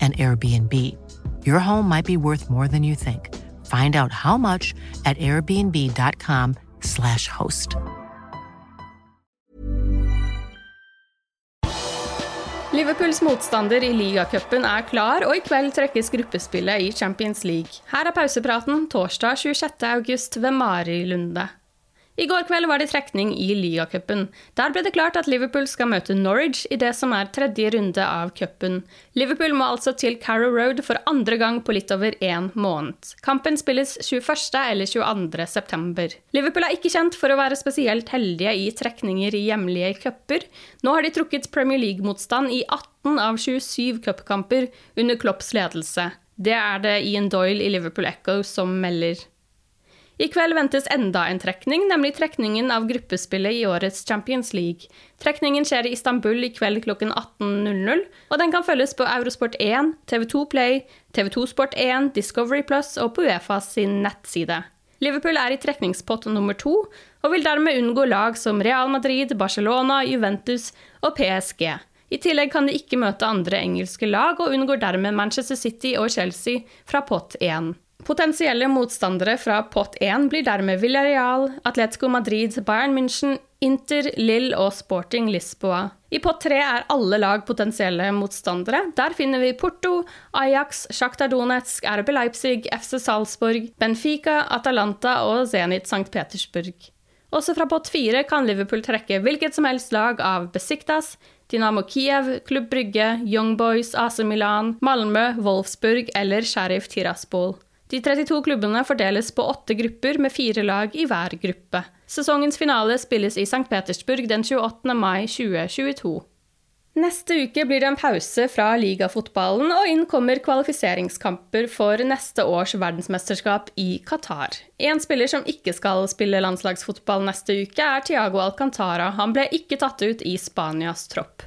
an Airbnb. Your home might be worth more than you think. Find out how much at airbnb.com/slash host. Liverpools motstander i ligacupen er klar, og i kveld trekkes gruppespillet i Champions League. Her er pausepraten torsdag 26. august ved Mari Lunde. I går kveld var det trekning i ligacupen. Der ble det klart at Liverpool skal møte Norwich i det som er tredje runde av cupen. Liverpool må altså til Carrow Road for andre gang på litt over én måned. Kampen spilles 21. eller 22. september. Liverpool er ikke kjent for å være spesielt heldige i trekninger i hjemlige cuper. Nå har de trukket Premier League-motstand i 18 av 27 cupkamper under Klopps ledelse. Det er det Ian Doyle i Liverpool Echo som melder. I kveld ventes enda en trekning, nemlig trekningen av gruppespillet i årets Champions League. Trekningen skjer i Istanbul i kveld klokken 18.00, og den kan følges på Eurosport 1, TV2 Play, TV2 Sport 1, Discovery Plus og på Uefa sin nettside. Liverpool er i trekningspott nummer to, og vil dermed unngå lag som Real Madrid, Barcelona, Juventus og PSG. I tillegg kan de ikke møte andre engelske lag, og unngår dermed Manchester City og Chelsea fra pott 1. Potensielle motstandere fra pott 1 blir dermed Villarreal, Atletico Madrid, Bayern München, Inter, Lill og Sporting Lisboa. I pott 3 er alle lag potensielle motstandere. Der finner vi Porto, Ajax, Sjaktar Donetsk, RB Leipzig, FC Salzburg, Benfica, Atalanta og Zenit St. Petersburg. Også fra pott 4 kan Liverpool trekke hvilket som helst lag av Besiktas, Dynamo Kiev, Klubb Brygge, Young Boys, AC Milan, Malmö, Wolfsburg eller Sheriff Tiraspol. De 32 klubbene fordeles på åtte grupper med fire lag i hver gruppe. Sesongens finale spilles i St. Petersburg den 28. mai 2022. Neste uke blir det en pause fra ligafotballen, og inn kommer kvalifiseringskamper for neste års verdensmesterskap i Qatar. En spiller som ikke skal spille landslagsfotball neste uke, er Tiago Alcantara. Han ble ikke tatt ut i Spanias tropp.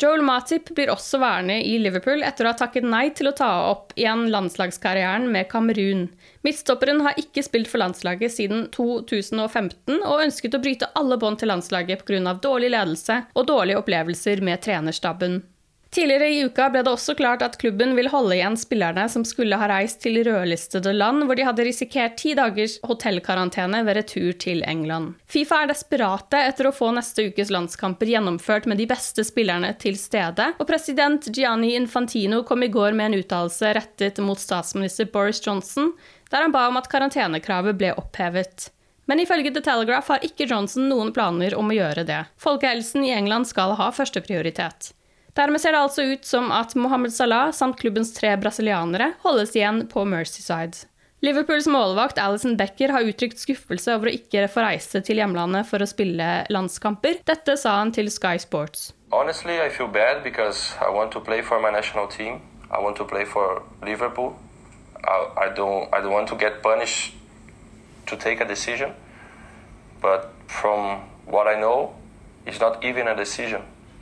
Joel Matip blir også værende i Liverpool etter å ha takket nei til å ta opp igjen landslagskarrieren med Kamerun. Midtstopperen har ikke spilt for landslaget siden 2015 og ønsket å bryte alle bånd til landslaget pga. dårlig ledelse og dårlige opplevelser med trenerstaben. Tidligere i uka ble det også klart at klubben vil holde igjen spillerne som skulle ha reist til rødlistede land, hvor de hadde risikert ti dagers hotellkarantene ved retur til England. Fifa er desperate etter å få neste ukes landskamper gjennomført med de beste spillerne til stede, og president Gianni Infantino kom i går med en uttalelse rettet mot statsminister Boris Johnson, der han ba om at karantenekravet ble opphevet. Men ifølge The Telegraph har ikke Johnson noen planer om å gjøre det. Folkehelsen i England skal ha førsteprioritet. Dermed ser det altså ut som at Mohammed Salah samt klubbens tre brasilianere holdes igjen på Mercyside. Liverpools målvakt Alison Becker har uttrykt skuffelse over å ikke få reise til hjemlandet for å spille landskamper. Dette sa han til Sky Sports. Honestly, I feel bad because.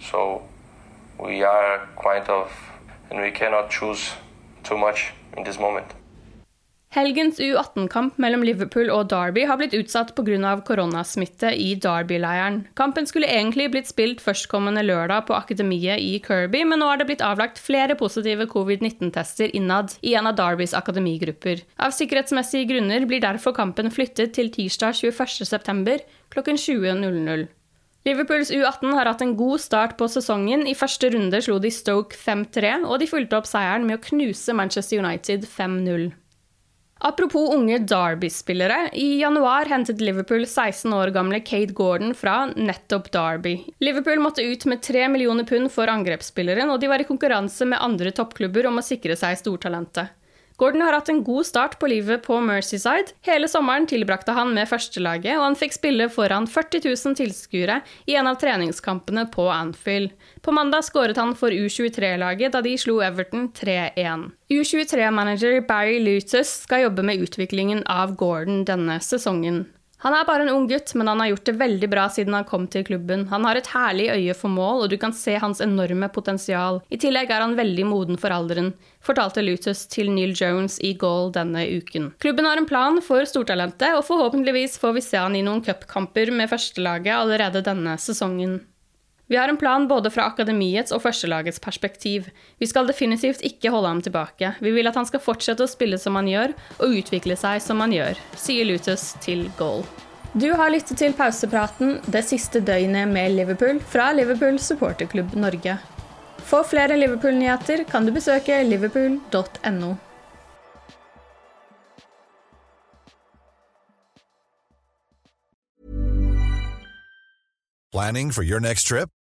So we are kind of, and we cannot choose too much in this moment. Helgens U18-kamp mellom Liverpool og Derby har blitt utsatt pga. koronasmitte i Derby-leiren. Kampen skulle egentlig blitt spilt førstkommende lørdag på akademiet i Kirby, men nå har det blitt avlagt flere positive covid-19-tester innad i en av Derbys akademigrupper. Av sikkerhetsmessige grunner blir derfor kampen flyttet til tirsdag 21.9. klokken 20.00. Liverpools U18 har hatt en god start på sesongen. I første runde slo de Stoke 5-3, og de fulgte opp seieren med å knuse Manchester United 5-0. Apropos unge Derby-spillere. I januar hentet Liverpool 16 år gamle Kate Gordon fra nettopp Derby. Liverpool måtte ut med 3 millioner pund for angrepsspilleren, og de var i konkurranse med andre toppklubber om å sikre seg stortalentet. Gordon har hatt en god start på livet på Mercyside. Hele sommeren tilbrakte han med førstelaget, og han fikk spille foran 40 000 tilskuere i en av treningskampene på Anfield. På mandag skåret han for U23-laget da de slo Everton 3-1. U23-manager Barry Lutus skal jobbe med utviklingen av Gordon denne sesongen. Han er bare en ung gutt, men han har gjort det veldig bra siden han kom til klubben. Han har et herlig øye for mål, og du kan se hans enorme potensial. I tillegg er han veldig moden for alderen, fortalte Lutus til Neil Jones i Goal denne uken. Klubben har en plan for stortalentet, og forhåpentligvis får vi se han i noen cupkamper med førstelaget allerede denne sesongen. Vi har en plan både fra akademiets og førstelagets perspektiv. Vi skal definitivt ikke holde ham tilbake. Vi vil at han skal fortsette å spille som han gjør, og utvikle seg som han gjør, sier Lutus til Goal. Du har lyttet til pausepraten det siste døgnet med Liverpool fra Liverpool supporterklubb Norge. For flere Liverpool-nyheter kan du besøke liverpool.no. Planning for your next trip?